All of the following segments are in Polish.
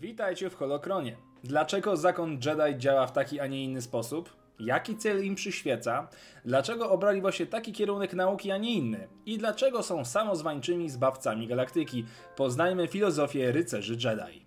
Witajcie w Holokronie. Dlaczego zakon Jedi działa w taki, a nie inny sposób? Jaki cel im przyświeca? Dlaczego obrali właśnie taki kierunek nauki, a nie inny? I dlaczego są samozwańczymi zbawcami galaktyki? Poznajmy filozofię rycerzy Jedi.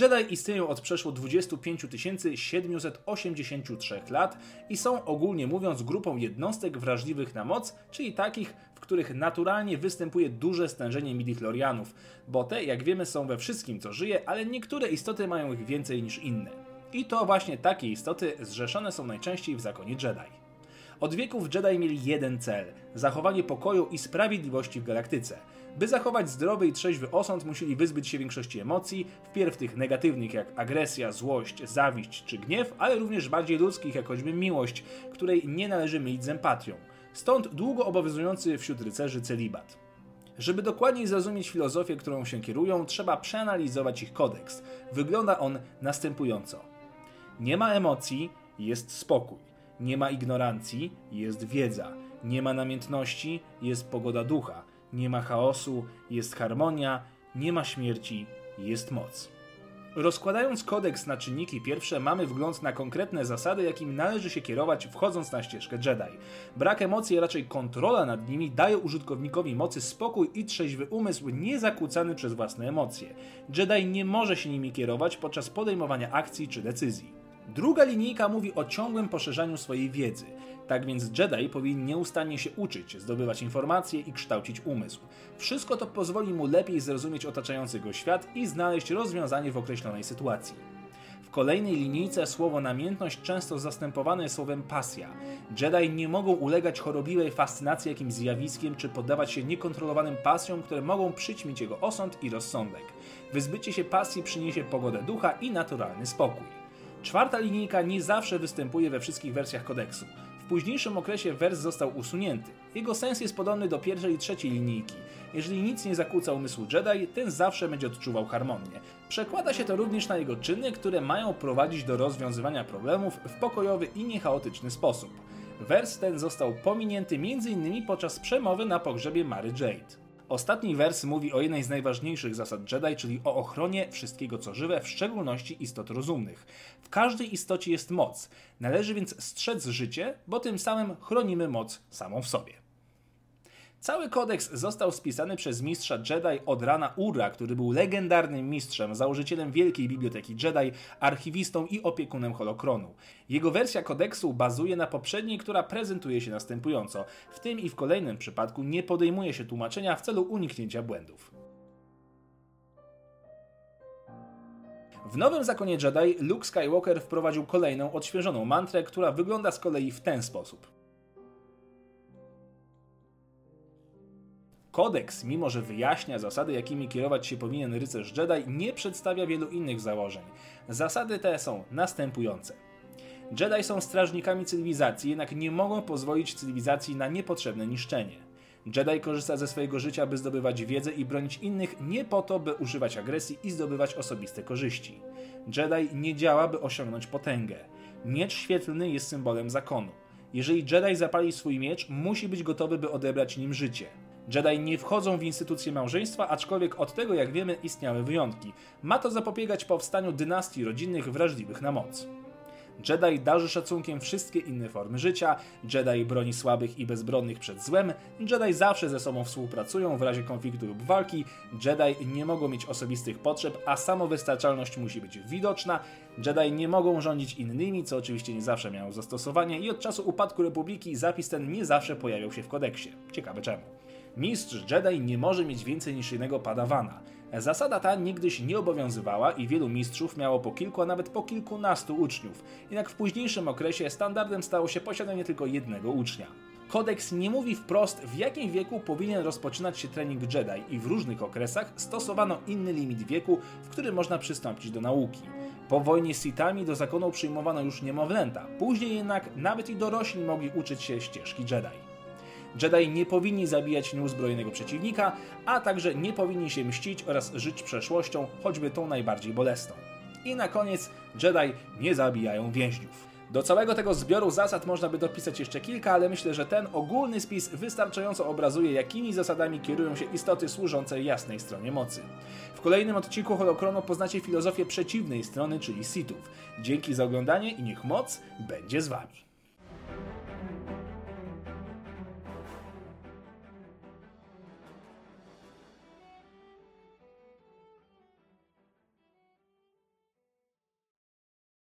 Jedi istnieją od przeszło 25 783 lat i są ogólnie mówiąc grupą jednostek wrażliwych na moc, czyli takich, w których naturalnie występuje duże stężenie midichlorianów, bo te, jak wiemy, są we wszystkim, co żyje, ale niektóre istoty mają ich więcej niż inne. I to właśnie takie istoty zrzeszone są najczęściej w zakonie Jedi. Od wieków Jedi mieli jeden cel zachowanie pokoju i sprawiedliwości w galaktyce. By zachować zdrowy i trzeźwy osąd, musieli wyzbyć się większości emocji, wpierw tych negatywnych jak agresja, złość, zawiść czy gniew, ale również bardziej ludzkich jak choćby miłość, której nie należy mylić z empatią. Stąd długo obowiązujący wśród rycerzy celibat. Żeby dokładniej zrozumieć filozofię, którą się kierują, trzeba przeanalizować ich kodeks. Wygląda on następująco. Nie ma emocji, jest spokój. Nie ma ignorancji, jest wiedza. Nie ma namiętności, jest pogoda ducha. Nie ma chaosu, jest harmonia. Nie ma śmierci, jest moc. Rozkładając kodeks na czynniki pierwsze, mamy wgląd na konkretne zasady, jakim należy się kierować wchodząc na ścieżkę Jedi. Brak emocji, a raczej kontrola nad nimi daje użytkownikowi mocy spokój i trzeźwy umysł niezakłócany przez własne emocje. Jedi nie może się nimi kierować podczas podejmowania akcji czy decyzji. Druga linijka mówi o ciągłym poszerzaniu swojej wiedzy. Tak więc Jedi powinien nieustannie się uczyć, zdobywać informacje i kształcić umysł. Wszystko to pozwoli mu lepiej zrozumieć otaczający go świat i znaleźć rozwiązanie w określonej sytuacji. W kolejnej linijce słowo namiętność często zastępowane jest słowem pasja. Jedi nie mogą ulegać chorobliwej fascynacji jakimś zjawiskiem czy poddawać się niekontrolowanym pasjom, które mogą przyćmić jego osąd i rozsądek. Wyzbycie się pasji przyniesie pogodę ducha i naturalny spokój. Czwarta linijka nie zawsze występuje we wszystkich wersjach kodeksu. W późniejszym okresie wers został usunięty. Jego sens jest podobny do pierwszej i trzeciej linijki. Jeżeli nic nie zakłóca umysłu Jedi, ten zawsze będzie odczuwał harmonię. Przekłada się to również na jego czyny, które mają prowadzić do rozwiązywania problemów w pokojowy i niechaotyczny sposób. Wers ten został pominięty m.in. podczas przemowy na pogrzebie Mary Jade. Ostatni wers mówi o jednej z najważniejszych zasad Jedi, czyli o ochronie wszystkiego co żywe, w szczególności istot rozumnych. W każdej istocie jest moc. Należy więc strzec życie, bo tym samym chronimy moc samą w sobie. Cały kodeks został spisany przez mistrza Jedi od rana Ura, który był legendarnym mistrzem, założycielem Wielkiej Biblioteki Jedi, archiwistą i opiekunem Holokronu. Jego wersja kodeksu bazuje na poprzedniej, która prezentuje się następująco. W tym i w kolejnym przypadku nie podejmuje się tłumaczenia w celu uniknięcia błędów. W nowym zakonie Jedi Luke Skywalker wprowadził kolejną odświeżoną mantrę, która wygląda z kolei w ten sposób. Kodeks, mimo że wyjaśnia zasady, jakimi kierować się powinien rycerz Jedi, nie przedstawia wielu innych założeń. Zasady te są następujące. Jedi są strażnikami cywilizacji, jednak nie mogą pozwolić cywilizacji na niepotrzebne niszczenie. Jedi korzysta ze swojego życia, by zdobywać wiedzę i bronić innych, nie po to, by używać agresji i zdobywać osobiste korzyści. Jedi nie działa, by osiągnąć potęgę. Miecz świetlny jest symbolem zakonu. Jeżeli Jedi zapali swój miecz, musi być gotowy, by odebrać nim życie. Jedi nie wchodzą w instytucje małżeństwa, aczkolwiek od tego, jak wiemy, istniały wyjątki. Ma to zapobiegać powstaniu dynastii rodzinnych wrażliwych na moc. Jedi darzy szacunkiem wszystkie inne formy życia, Jedi broni słabych i bezbronnych przed złem, Jedi zawsze ze sobą współpracują w razie konfliktu lub walki, Jedi nie mogą mieć osobistych potrzeb, a samowystarczalność musi być widoczna, Jedi nie mogą rządzić innymi, co oczywiście nie zawsze miało zastosowanie i od czasu upadku Republiki zapis ten nie zawsze pojawiał się w kodeksie. Ciekawe czemu. Mistrz Jedi nie może mieć więcej niż jednego padawana. Zasada ta nigdyś nie obowiązywała i wielu mistrzów miało po kilku, a nawet po kilkunastu uczniów. Jednak w późniejszym okresie standardem stało się posiadanie tylko jednego ucznia. Kodeks nie mówi wprost, w jakim wieku powinien rozpoczynać się trening Jedi i w różnych okresach stosowano inny limit wieku, w którym można przystąpić do nauki. Po wojnie z Sithami do zakonu przyjmowano już niemowlęta, później jednak nawet i dorośli mogli uczyć się ścieżki Jedi. Jedi nie powinni zabijać nieuzbrojonego przeciwnika, a także nie powinni się mścić oraz żyć przeszłością, choćby tą najbardziej bolesną. I na koniec Jedi nie zabijają więźniów. Do całego tego zbioru zasad można by dopisać jeszcze kilka, ale myślę, że ten ogólny spis wystarczająco obrazuje, jakimi zasadami kierują się istoty służące jasnej stronie mocy. W kolejnym odcinku Holokronu poznacie filozofię przeciwnej strony, czyli Sithów. Dzięki za oglądanie i niech moc będzie z wami.